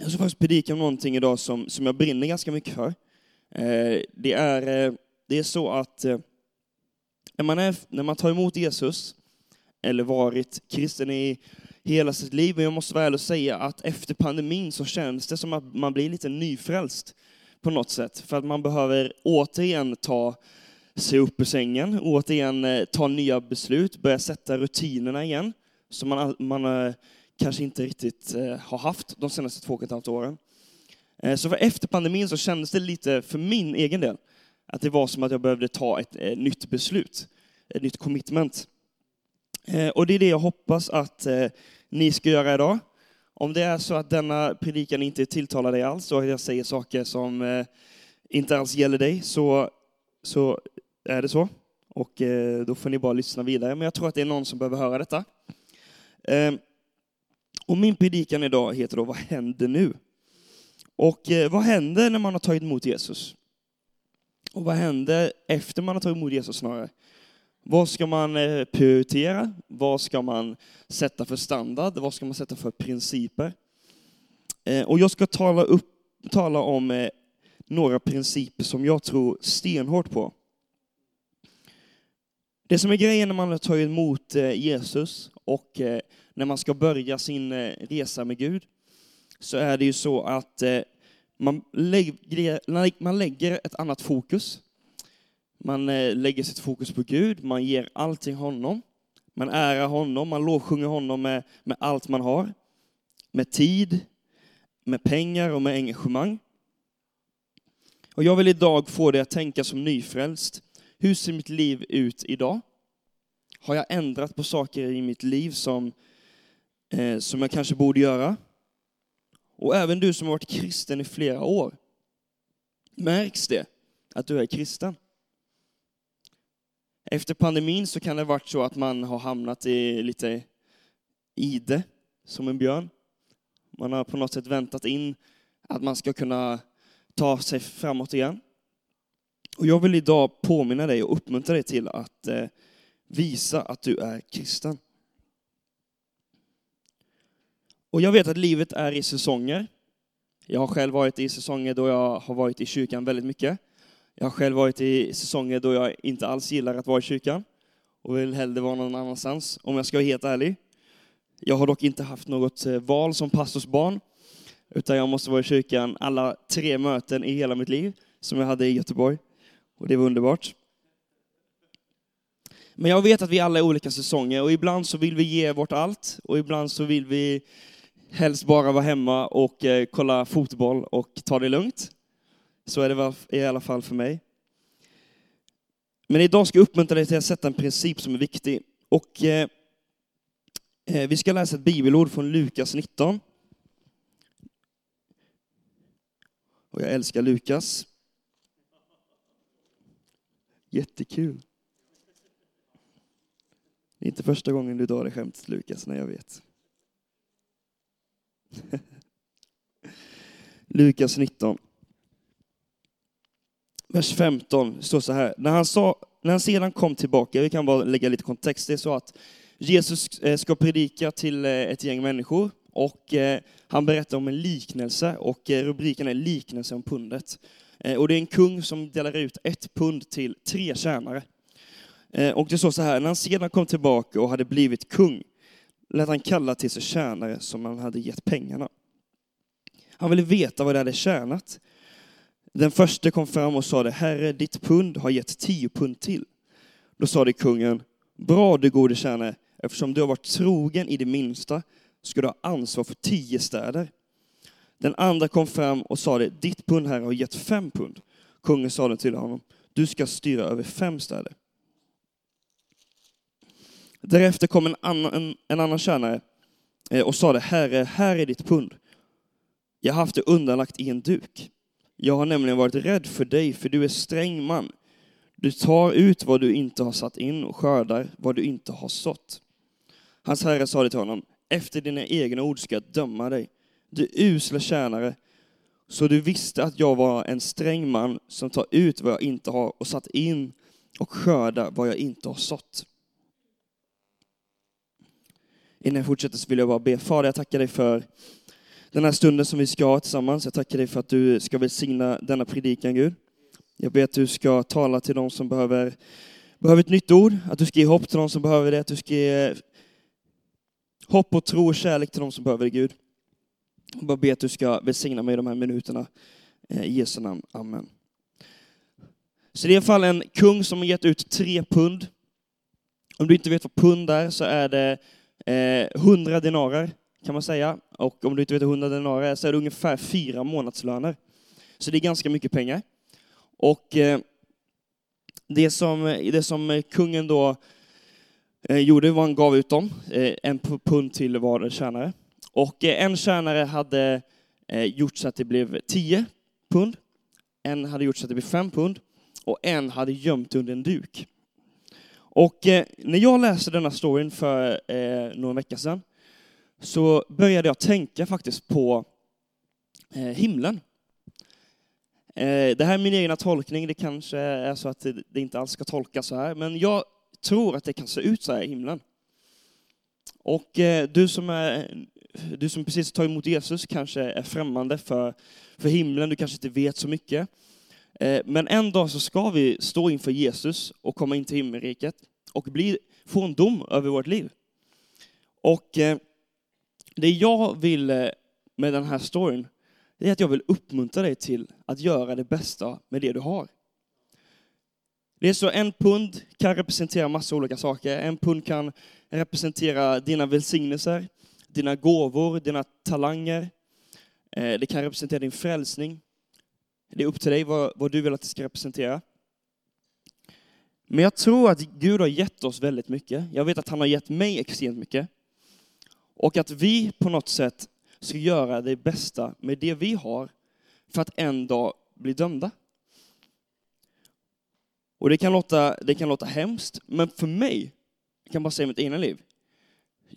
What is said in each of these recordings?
Jag ska faktiskt predika om någonting idag som, som jag brinner ganska mycket för. Eh, det, är, eh, det är så att eh, när, man är, när man tar emot Jesus, eller varit kristen i hela sitt liv, men jag måste vara ärlig och säga att efter pandemin så känns det som att man blir lite nyfrälst på något sätt. För att man behöver återigen ta sig upp ur sängen, återigen eh, ta nya beslut, börja sätta rutinerna igen. Som man, man eh, kanske inte riktigt eh, har haft de senaste två och ett halvt åren. Eh, så för efter pandemin så kändes det lite, för min egen del, att det var som att jag behövde ta ett, eh, nytt beslut, ett nytt commitment. Och det är det jag hoppas att ni ska göra idag. Om det är så att denna predikan inte tilltalar dig alls och jag säger saker som inte alls gäller dig, så, så är det så. Och då får ni bara lyssna vidare. Men jag tror att det är någon som behöver höra detta. Och min predikan idag heter då Vad händer nu? Och eh, vad händer när man har tagit emot Jesus? Och vad händer efter man har tagit emot Jesus snarare? Vad ska man eh, prioritera? Vad ska man sätta för standard? Vad ska man sätta för principer? Eh, och jag ska tala, upp, tala om eh, några principer som jag tror stenhårt på. Det som är grejen när man har tagit emot eh, Jesus och eh, när man ska börja sin eh, resa med Gud, så är det ju så att eh, man lägger, man lägger ett annat fokus. Man eh, lägger sitt fokus på Gud, man ger allting honom. Man ärar honom, man lovsjunger honom med, med allt man har. Med tid, med pengar och med engagemang. Och jag vill idag få dig att tänka som nyfrälst. Hur ser mitt liv ut idag? Har jag ändrat på saker i mitt liv som, eh, som jag kanske borde göra? Och även du som har varit kristen i flera år. Märks det att du är kristen? Efter pandemin så kan det ha varit så att man har hamnat i lite ide, som en björn. Man har på något sätt väntat in att man ska kunna ta sig framåt igen. Och jag vill idag påminna dig och uppmuntra dig till att eh, visa att du är kristen. Och jag vet att livet är i säsonger. Jag har själv varit i säsonger då jag har varit i kyrkan väldigt mycket. Jag har själv varit i säsonger då jag inte alls gillar att vara i kyrkan och vill hellre vara någon annanstans, om jag ska vara helt ärlig. Jag har dock inte haft något eh, val som pastorsbarn, utan jag måste vara i kyrkan alla tre möten i hela mitt liv, som jag hade i Göteborg. Och det var underbart. Men jag vet att vi alla är olika säsonger och ibland så vill vi ge vårt allt och ibland så vill vi helst bara vara hemma och eh, kolla fotboll och ta det lugnt. Så är det i alla fall för mig. Men idag ska jag uppmuntra dig till att sätta en princip som är viktig. Och eh, eh vi ska läsa ett bibelord från Lukas 19. Och jag älskar Lukas. Jättekul. Det är inte första gången du drar det skämtet Lukas, när jag vet. Lukas 19 vers 15 står så här. När han, sa, när han sedan kom tillbaka, vi kan bara lägga lite kontext, det är så att Jesus eh, ska predika till eh, ett gäng människor och eh, han berättar om en liknelse och rubriken är liknelse om pundet. Och det är en kung som delar ut ett pund till tre tjänare. Och det står så här, när han sedan kom tillbaka och hade blivit kung lät han kalla till sig tjänare som han hade gett pengarna. Han ville veta vad det hade tjänat. Den första kom fram och sade, Herre, ditt pund har gett tio pund till. Då sade kungen, bra du gode tjänare, eftersom du har varit trogen i det minsta ska du ha ansvar för tio städer. Den andra kom fram och sade, ditt pund Herre, har gett fem pund. Kungen sade till honom, du ska styra över fem städer. Därefter kom en annan, en, en annan tjänare eh, och sade, Herre, här är ditt pund. Jag har haft det undanlagt i en duk. Jag har nämligen varit rädd för dig, för du är sträng man. Du tar ut vad du inte har satt in och skördar vad du inte har sått. Hans herre sade till honom, efter dina egna ord ska jag döma dig. Du usla tjänare, så du visste att jag var en sträng man som tar ut vad jag inte har och satt in och skördar vad jag inte har sått. Innan jag fortsätter så vill jag bara be, Fader jag tackar dig för den här stunden som vi ska ha tillsammans. Jag tackar dig för att du ska välsigna denna predikan, Gud. Jag ber att du ska tala till de som behöver, behöver ett nytt ord, att du ska ge hopp till de som behöver det, att du ska ge hopp och tro och kärlek till de som behöver det, Gud. Jag bara ber att du ska välsigna mig de här minuterna. Eh, I Jesu namn. Amen. Så det är i alla fall en kung som har gett ut tre pund. Om du inte vet vad pund är så är det eh, 100 denarer kan man säga. Och om du inte vet vad 100 denarer är så är det ungefär fyra månadslöner. Så det är ganska mycket pengar. Och eh, det, som, det som kungen då eh, gjorde var att han gav ut dem, eh, en pund till var tjänare. Och eh, en tjänare hade eh, gjort så att det blev 10 pund, en hade gjort så att det blev 5 pund och en hade gömt under en duk. Och eh, när jag läste denna storyn för eh, några veckor sedan så började jag tänka faktiskt på eh, himlen. Eh, det här är min egna tolkning, det kanske är så att det, det inte alls ska tolkas så här, men jag tror att det kan se ut så här i himlen. Och eh, du som, är, du som precis tar emot Jesus kanske är främmande för, för himlen, du kanske inte vet så mycket. Eh, men en dag så ska vi stå inför Jesus och komma in till himmelriket och bli, få en dom över vårt liv. Och eh, det jag vill eh, med den här storyn, det är att jag vill uppmuntra dig till att göra det bästa med det du har. Det är så en pund kan representera massa olika saker. En pund kan representera dina välsignelser, dina gåvor, dina talanger. Det kan representera din frälsning. Det är upp till dig vad, vad du vill att det ska representera. Men jag tror att Gud har gett oss väldigt mycket. Jag vet att han har gett mig extremt mycket. Och att vi på något sätt ska göra det bästa med det vi har för att en dag bli dömda. Och det kan låta, det kan låta hemskt, men för mig, jag kan bara säga mitt egna liv,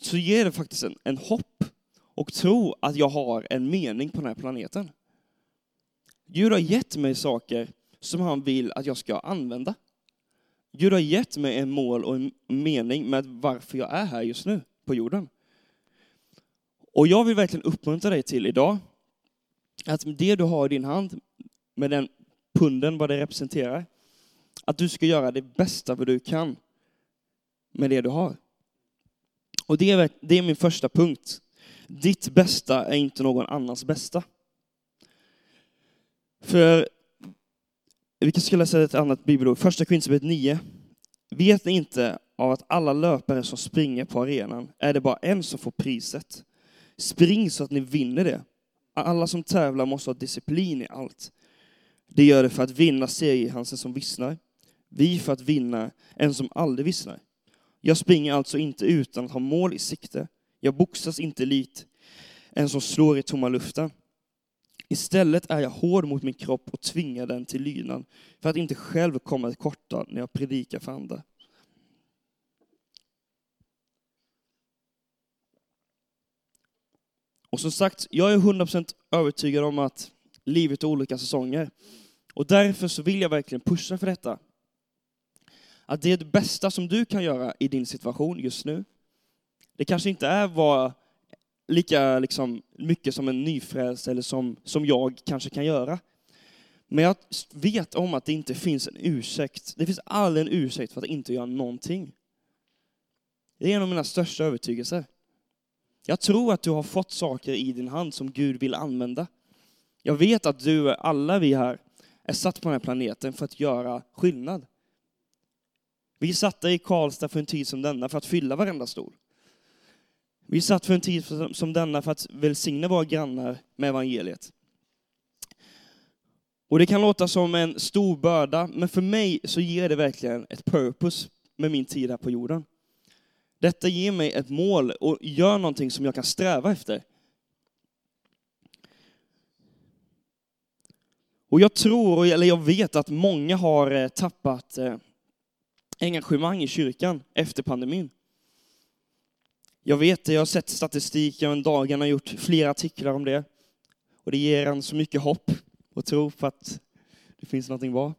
så ger det faktiskt en, en hopp och tro att jag har en mening på den här planeten. Gud har gett mig saker som han vill att jag ska använda. Gud har gett mig en mål och en mening med varför jag är här just nu på jorden. Och jag vill verkligen uppmuntra dig till idag att det du har i din hand, med den punden, vad det representerar, att du ska göra det bästa vad du kan med det du har. Och det är, det är min första punkt. Ditt bästa är inte någon annans bästa. För vi ska läsa ett annat bibelord, första Korinthierbrevet 9. Vet ni inte av att alla löpare som springer på arenan är det bara en som får priset? Spring så att ni vinner det. Alla som tävlar måste ha disciplin i allt. Det gör det för att vinna segerhansen som vissnar. Vi för att vinna en som aldrig vissnar. Jag springer alltså inte utan att ha mål i sikte. Jag boxas inte likt en som slår i tomma luften. Istället är jag hård mot min kropp och tvingar den till lydnad för att inte själv komma till korta när jag predikar för andra. Och som sagt, jag är 100% övertygad om att livet är olika säsonger. Och därför så vill jag verkligen pusha för detta. Att det är det bästa som du kan göra i din situation just nu. Det kanske inte är vad lika liksom, mycket som en nyfrälst eller som, som jag kanske kan göra. Men jag vet om att det inte finns en ursäkt. Det finns aldrig en ursäkt för att inte göra någonting. Det är en av mina största övertygelser. Jag tror att du har fått saker i din hand som Gud vill använda. Jag vet att du, alla vi här, är satt på den här planeten för att göra skillnad. Vi satt i Karlstad för en tid som denna för att fylla varenda stol. Vi satt för en tid som denna för att välsigna våra grannar med evangeliet. Och det kan låta som en stor börda, men för mig så ger det verkligen ett purpose med min tid här på jorden. Detta ger mig ett mål och gör någonting som jag kan sträva efter. Och jag tror, eller jag vet att många har eh, tappat eh, engagemang i kyrkan efter pandemin. Jag vet det, jag har sett statistik, jag har en dagarna gjort flera artiklar om det. Och det ger en så mycket hopp och tro på att det finns någonting bra.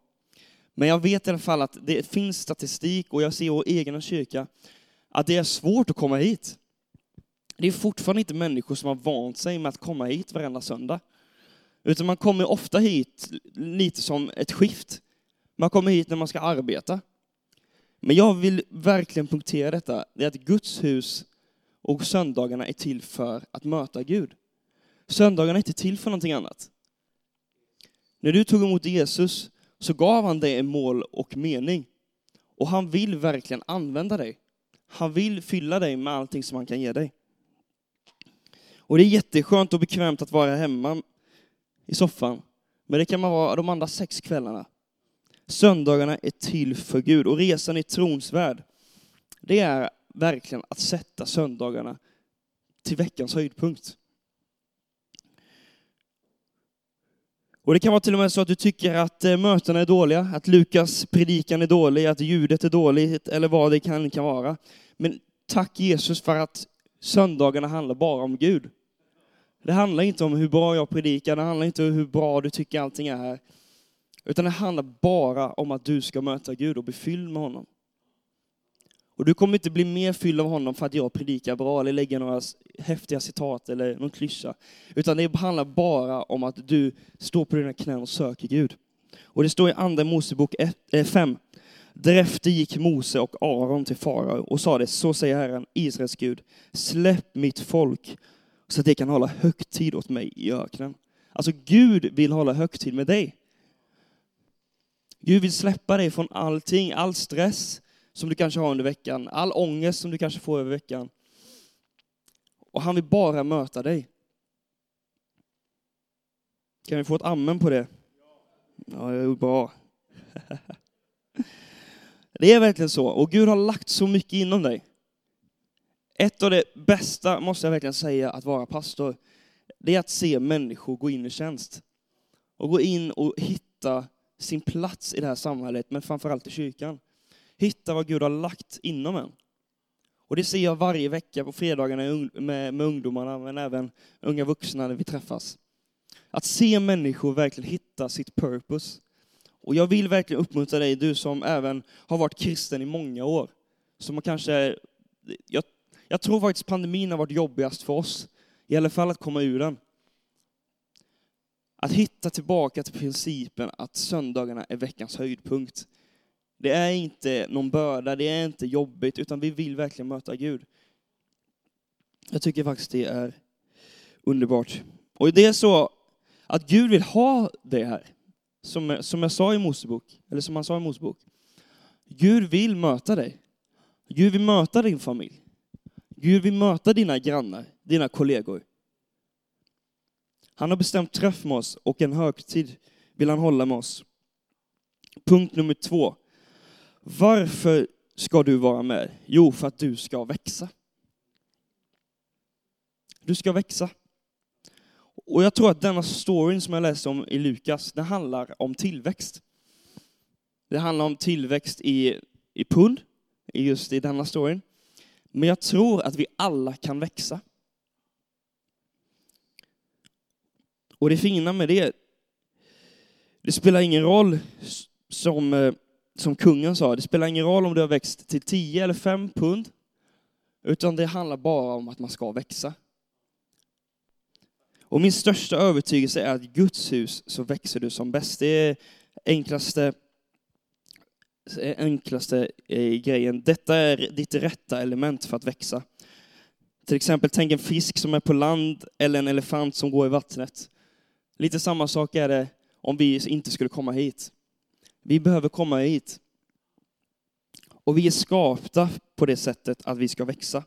Men jag vet i alla fall att det finns statistik och jag ser i vår egen kyrka att det är svårt att komma hit. det är fortfarande inte människor som har vant sig med att komma hit varenda söndag. Utan man kommer ofta hit lite som ett skift. Man kommer hit när man ska arbeta. Men jag vill verkligen punktera detta, det är att Guds hus och söndagarna är till för att möta Gud. Söndagarna är inte till för någonting annat. När du tog emot Jesus så gav han dig en mål och mening. Och han vill verkligen använda dig. Han vill fylla dig med allting som han kan ge dig. Och det är jätteskönt och bekvämt att vara hemma i soffan. Men det kan man vara de andra sex kvällarna. Söndagarna är till för Gud och resan i trons värld, det är verkligen att sätta söndagarna till veckans höjdpunkt. Och det kan vara till och med så att du tycker att eh, mötena är dåliga, att Lukas predikan är dålig, att ljudet är dåligt eller vad det kan, kan vara. Men tack Jesus för att söndagarna handlar bara om Gud. Det handlar inte om hur bra jag predikar, det handlar inte om hur bra du tycker allting är här. Utan det handlar bara om att du ska möta Gud och bli fylld med honom. Och du kommer inte bli mer fylld av honom för att jag predikar bra eller lägger några häftiga citat eller någon klyscha. Utan det handlar bara om att du står på dina knän och söker Gud. Och det står i andra Mosebok 5. Eh, Därefter gick Mose och Aron till farao och sa det, så säger Herren, Israels Gud, släpp mitt folk så att de kan hålla högtid åt mig i öknen. Alltså Gud vill hålla högtid med dig. Gud vill släppa dig från allting, all stress som du kanske har under veckan, all ångest som du kanske får över veckan. Och han vill bara möta dig. Kan vi få ett amen på det? Ja, det är bra. Det är verkligen så. Och Gud har lagt så mycket inom dig. Ett av det bästa, måste jag verkligen säga, att vara pastor, det är att se människor gå in i tjänst. Och gå in och hitta sin plats i det här samhället, men framförallt i kyrkan. Hitta vad Gud har lagt inom en. Och det ser jag varje vecka på fredagarna med, med ungdomarna, men även unga vuxna när vi träffas. Att se människor verkligen hitta sitt purpose. Och jag vill verkligen uppmuntra dig, du som även har varit kristen i många år. Som kanske, jag, jag tror faktiskt pandemin har varit jobbigast för oss. I alla fall att komma ur den. Att hitta tillbaka till principen att söndagarna är veckans höjdpunkt. Det är inte någon börda, det är inte jobbigt, utan vi vill verkligen möta Gud. Jag tycker faktiskt det är underbart. Och det är så att Gud vill ha det här. Som, som jag sa i Mosebok, eller som han sa i Mosebok. Gud vill möta dig. Gud vill möta din familj. Gud vill möta dina grannar, dina kollegor. Han har bestämt träff med oss och en högtid vill han hålla med oss. Punkt nummer två. Varför ska du vara med? Jo, för att du ska växa. Du ska växa. Och jag tror att denna storyn som jag läste om i Lukas, den handlar om tillväxt. Det handlar om tillväxt i, i pund, just i denna storyn. Men jag tror att vi alla kan växa. Och det fina med det, det spelar ingen roll som, eh, som kungen sa, det spelar ingen roll om du har växt till 10 eller 5 pund, utan det handlar bara om att man ska växa. Och min största övertygelse är att i Guds hus så växer du som bäst. Det är enklaste, enklaste eh, grejen. Detta är ditt rätta element för att växa. Till exempel, tänk en fisk som är på land eller en elefant som går i vattnet. Lite samma sak är det om vi inte skulle komma hit. Vi behöver komma hit. Och vi är skapta på det sättet att vi ska växa.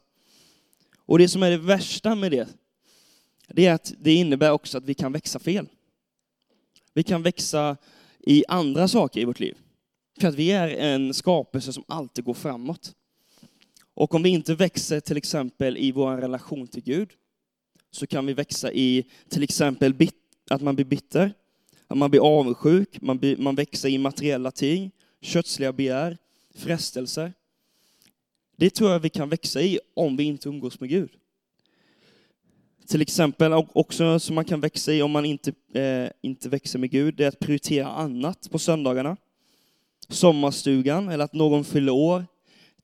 Och det som är det värsta med det, det är att det innebär också att vi kan växa fel. Vi kan växa i andra saker i vårt liv. För att vi är en skapelse som alltid går framåt. Och om vi inte växer till exempel i vår relation till Gud, så kan vi växa i till exempel att man blir bitter, man blir avundsjuk, man, blir, man växer i materiella ting, kötsliga begär, frestelser. Det tror jag vi kan växa i om vi inte umgås med Gud. Till exempel också som man kan växa i om man inte, eh, inte växer med Gud, det är att prioritera annat på söndagarna. Sommarstugan, eller att någon fyller år,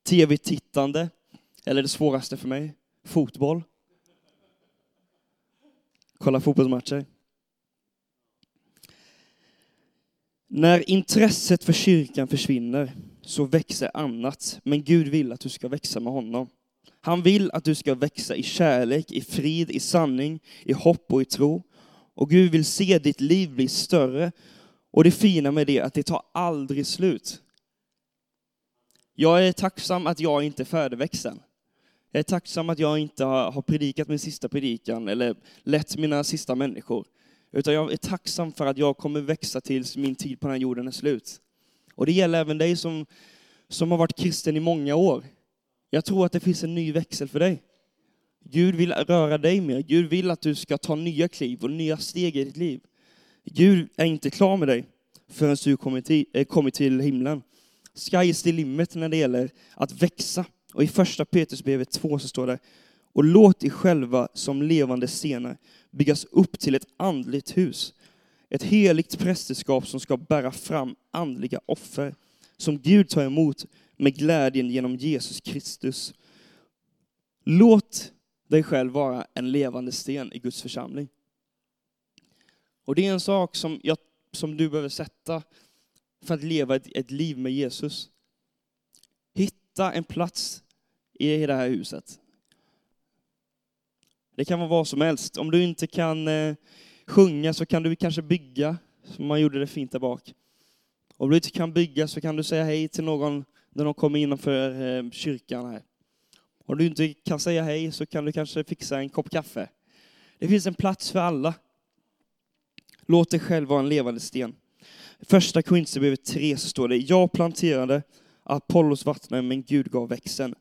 tv-tittande, eller det svåraste för mig, fotboll. kolla fotbollsmatcher. När intresset för kyrkan försvinner så växer annat, men Gud vill att du ska växa med honom. Han vill att du ska växa i kärlek, i frid, i sanning, i hopp och i tro. Och Gud vill se ditt liv bli större. Och det fina med det är att det tar aldrig slut. Jag är tacksam att jag inte är färdigväxten. Jag är tacksam att jag inte har predikat min sista predikan eller lett mina sista människor. Utan jag är tacksam för att jag kommer växa tills min tid på den här jorden är slut. Och det gäller även dig som, som har varit kristen i många år. Jag tror att det finns en ny växel för dig. Gud vill röra dig mer. Gud vill att du ska ta nya kliv och nya steg i ditt liv. Gud är inte klar med dig förrän du kommit till, eh, äh, kommit till himlen. Sky is the limit när det gäller att växa. Och i första Petrusbrevet 2 så står det, och låt er själva som levande stenar byggas upp till ett andligt hus, ett heligt prästerskap som ska bära fram andliga offer, som Gud tar emot med glädjen genom Jesus Kristus. Låt dig själv vara en levande sten i Guds församling. Och det är en sak som, jag, som du behöver sätta för att leva ett, ett liv med Jesus. Hitta en plats i det här huset. Det kan vara vad som helst. Om du inte kan eh, sjunga så kan du kanske bygga, som man gjorde det fint där bak. Om du inte kan bygga så kan du säga hej till någon när de kommer innanför eh, kyrkan här. Om du inte kan säga hej så kan du kanske fixa en kopp kaffe. Det finns en plats för alla. Låt dig själv vara en levande sten. Första Korinthierbrevet 3 så står det, jag planterade, Apollos vattnade, men Gud gav växeln.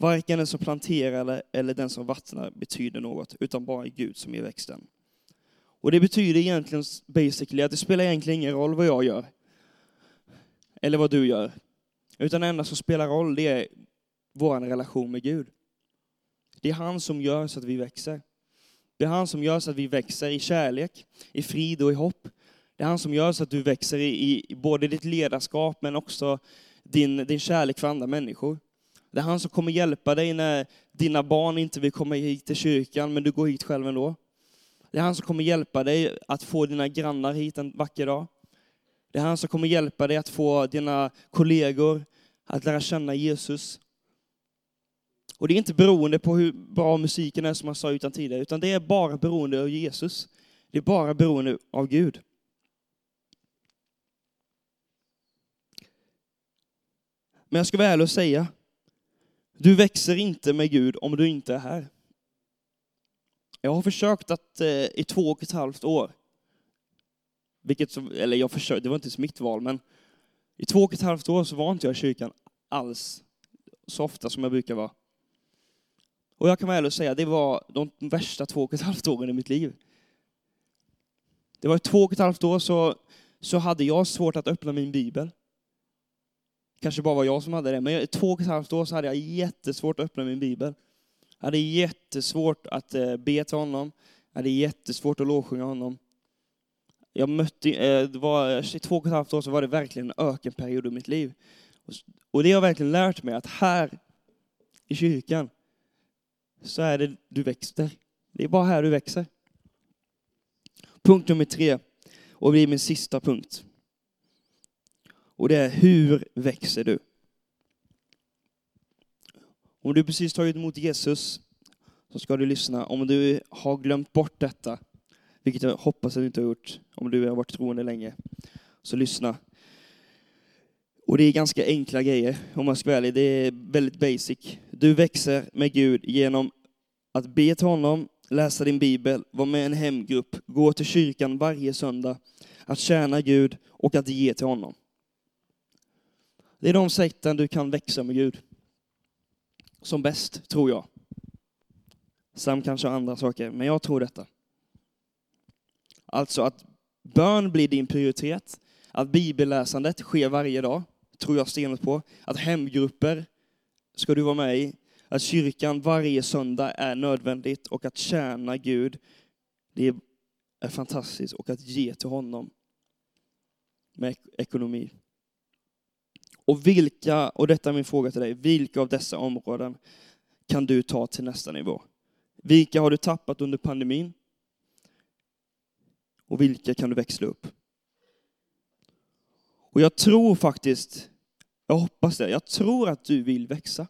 Varken den som planterar eller den som vattnar betyder något, utan bara Gud som ger växten. Och det betyder egentligen basically att det spelar egentligen ingen roll vad jag gör. Eller vad du gör. Utan det enda som spelar roll det är vår relation med Gud. Det är han som gör så att vi växer. Det är han som gör så att vi växer i kärlek, i frid och i hopp. Det är han som gör så att du växer i, i både ditt ledarskap men också din, din kärlek för andra människor. Det är han som kommer hjälpa dig när dina barn inte vill komma hit till kyrkan, men du går hit själv ändå. Det är han som kommer hjälpa dig att få dina grannar hit en vacker dag. Det är han som kommer hjälpa dig att få dina kollegor att lära känna Jesus. Och det är inte beroende på hur bra musiken är som jag sa utan tidigare, utan det är bara beroende av Jesus. Det är bara beroende av Gud. Men jag ska vara ärlig och säga, du växer inte med Gud om du inte är här. Jag har försökt att eh, i två och ett halvt år, vilket som, eller jag försökte, det var inte mitt val, men i två och ett halvt år så var inte jag i kyrkan alls så ofta som jag brukar vara. Och jag kan vara ärlig och säga, det var de värsta två och ett halvt åren i mitt liv. Det var i två och ett halvt år så, så hade jag svårt att öppna min bibel kanske bara var jag som hade det, men i två och ett halvt år så hade jag jättesvårt att öppna min bibel. Jag hade jättesvårt att eh, be till honom. Jag hade jättesvårt att lovsjunga honom. Jag mötte, eh, det var, I två och ett halvt år så var det verkligen en ökenperiod i mitt liv. Och det har jag verkligen lärt mig, att här i kyrkan så är det du växer. Det är bara här du växer. Punkt nummer tre, och det är min sista punkt. Och det är hur växer du? Om du precis tagit emot Jesus så ska du lyssna. Om du har glömt bort detta, vilket jag hoppas att du inte har gjort om du har varit troende länge, så lyssna. Och det är ganska enkla grejer, om man ska vara ärlig. Det är väldigt basic. Du växer med Gud genom att be till honom, läsa din bibel, vara med i en hemgrupp, gå till kyrkan varje söndag, att tjäna Gud och att ge till honom. Det är de sätten du kan växa med Gud. Som bäst, tror jag. Sam kanske har andra saker, men jag tror detta. Alltså att bön blir din prioritet, att bibelläsandet sker varje dag, tror jag stenhårt på. Att hemgrupper ska du vara med i, att kyrkan varje söndag är nödvändigt och att tjäna Gud, det är fantastiskt och att ge till honom med ekonomi. Och vilka, och detta är min fråga till dig, vilka av dessa områden kan du ta till nästa nivå? Vilka har du tappat under pandemin? Och vilka kan du växla upp? Och jag tror faktiskt, jag hoppas det, jag tror att du vill växa.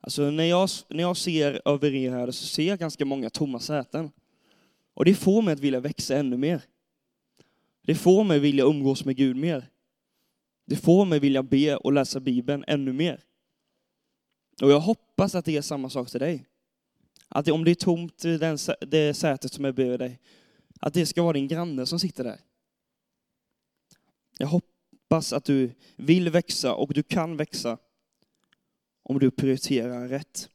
Alltså när jag, när jag ser över er här så ser jag ganska många tomma säten. Och det får mig att vilja växa ännu mer. Det får mig vilja umgås med Gud mer. Det får mig vilja be och läsa Bibeln ännu mer. Och jag hoppas att det är samma sak till dig. Att om det är tomt i den, det sätet som är bredvid dig, att det ska vara din granne som sitter där. Jag hoppas att du vill växa och du kan växa om du prioriterar rätt.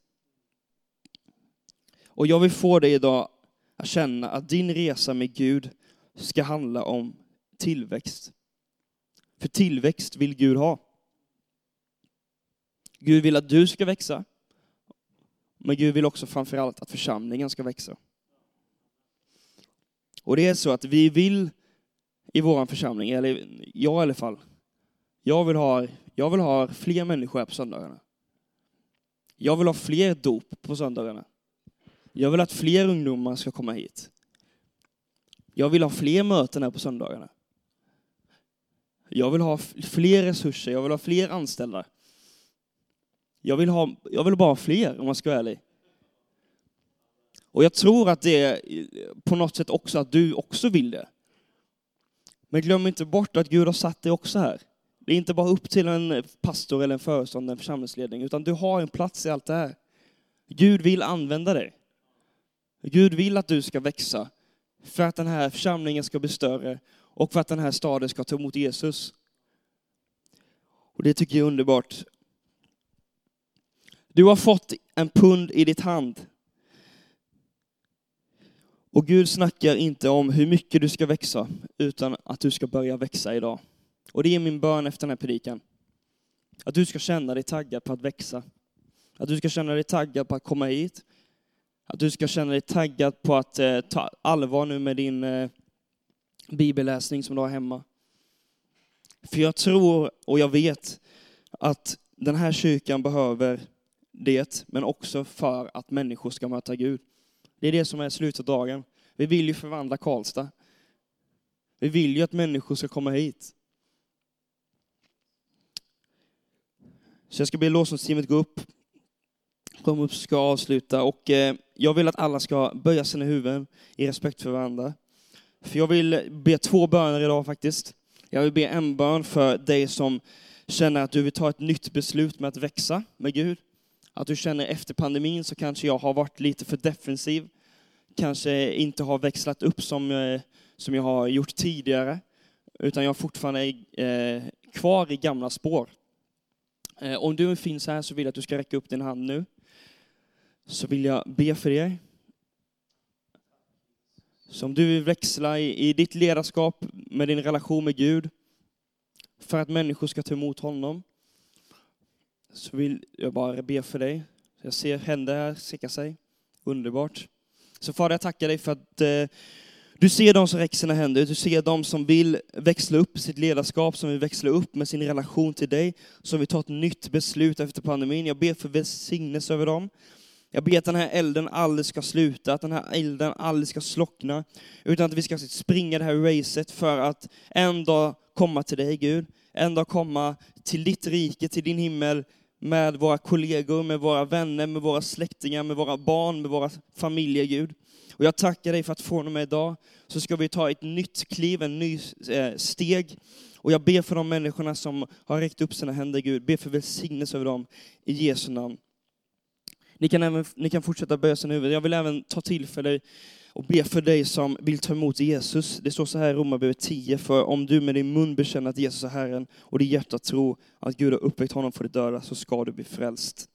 Och jag vill få dig idag att känna att din resa med Gud ska handla om tillväxt. För tillväxt vill Gud ha. Gud vill att du ska växa, men Gud vill också framförallt att församlingen ska växa. Och det är så att vi vill i vår församling, eller jag i alla fall, jag vill ha, jag vill ha fler människor här på söndagarna. Jag vill ha fler dop på söndagarna. Jag vill att fler ungdomar ska komma hit. Jag vill ha fler möten här på söndagarna. Jag vill ha fler resurser, jag vill ha fler anställda. Jag vill, ha, jag vill bara ha fler, om man ska vara ärlig. Och jag tror att det är på något sätt också att du också vill det. Men glöm inte bort att Gud har satt dig också här. Det är inte bara upp till en pastor eller en föreståndare, en församlingsledning, utan du har en plats i allt det här. Gud vill använda dig. Gud vill att du ska växa för att den här församlingen ska bli större och för att den här staden ska ta emot Jesus. Och det tycker jag är underbart. Du har fått en pund i ditt hand. Och Gud snackar inte om hur mycket du ska växa, utan att du ska börja växa idag. Och det är min bön efter den här predikan. Att du ska känna dig taggad på att växa. Att du ska känna dig taggad på att komma hit. Att du ska känna dig taggad på att eh, ta allvar nu med din eh, bibelläsning som du har hemma. För jag tror och jag vet att den här kyrkan behöver det, men också för att människor ska möta Gud. Det är det som är slutdagen. Vi vill ju förvandla Karlstad. Vi vill ju att människor ska komma hit. Så jag ska be lovsångsteamet gå upp. Kom upp ska avsluta och eh, jag vill att alla ska böja sina huvuden i respekt för varandra. För jag vill be två böner idag faktiskt. Jag vill be en bön för dig som känner att du vill ta ett nytt beslut med att växa med Gud. Att du känner efter pandemin så kanske jag har varit lite för defensiv. Kanske inte har växlat upp som, eh, som jag har gjort tidigare. Utan jag fortfarande är eh, kvar i gamla spår. Eh, om du finns här så vill jag att du ska räcka upp din hand nu. Så vill jag be för er. Så om du vill växla i, i ditt ledarskap med din relation med Gud, för att människor ska ta emot honom, så vill jag bara be för dig. Jag ser händer här sticka sig. Underbart. Så Fader, jag tackar dig för att eh, du ser de som räcker sina händer, du ser de som vill växla upp sitt ledarskap, som vill växla upp med sin relation till dig, som vill ta ett nytt beslut efter pandemin. Jag ber för välsignelse över dem. Jag ber att den här elden aldrig ska sluta, att den här elden aldrig ska slockna, utan att vi ska springa det här racet för att en dag komma till dig, Gud. En dag komma till ditt rike, till din himmel, med våra kollegor, med våra vänner, med våra släktingar, med våra barn, med våra familjer, Gud. Och jag tackar dig för att från och med idag så ska vi ta ett nytt kliv, en ny eh, steg. Och jag ber för de människorna som har räckt upp sina händer, Gud. Ber för välsignelse över dem i Jesu namn. Ni kan, även, ni kan fortsätta böja sina huvuden. Jag vill även ta tillfälle och be för dig som vill ta emot Jesus. Det står så här i Romarbrevet 10, för om du med din mun bekänner att Jesus är Herren och ditt hjärta tror att Gud har uppväckt honom för de döda så ska du bli frälst.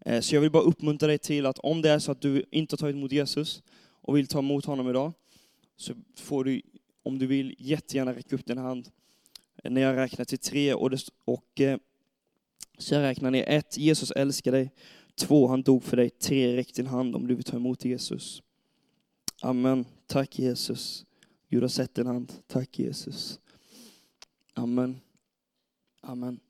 Eh, så jag vill bara uppmuntra dig till att om det är så att du inte har tagit emot Jesus och vill ta emot honom idag, så får du, om du vill, jättegärna räcka upp din hand eh, när jag räknar till tre. Och, det, och eh, så jag räknar ner ett, Jesus älskar dig. Två, han dog för dig. Tre, räck din hand om du vill ta emot Jesus. Amen. Tack Jesus. Gud har sett din hand. Tack Jesus. Amen. Amen.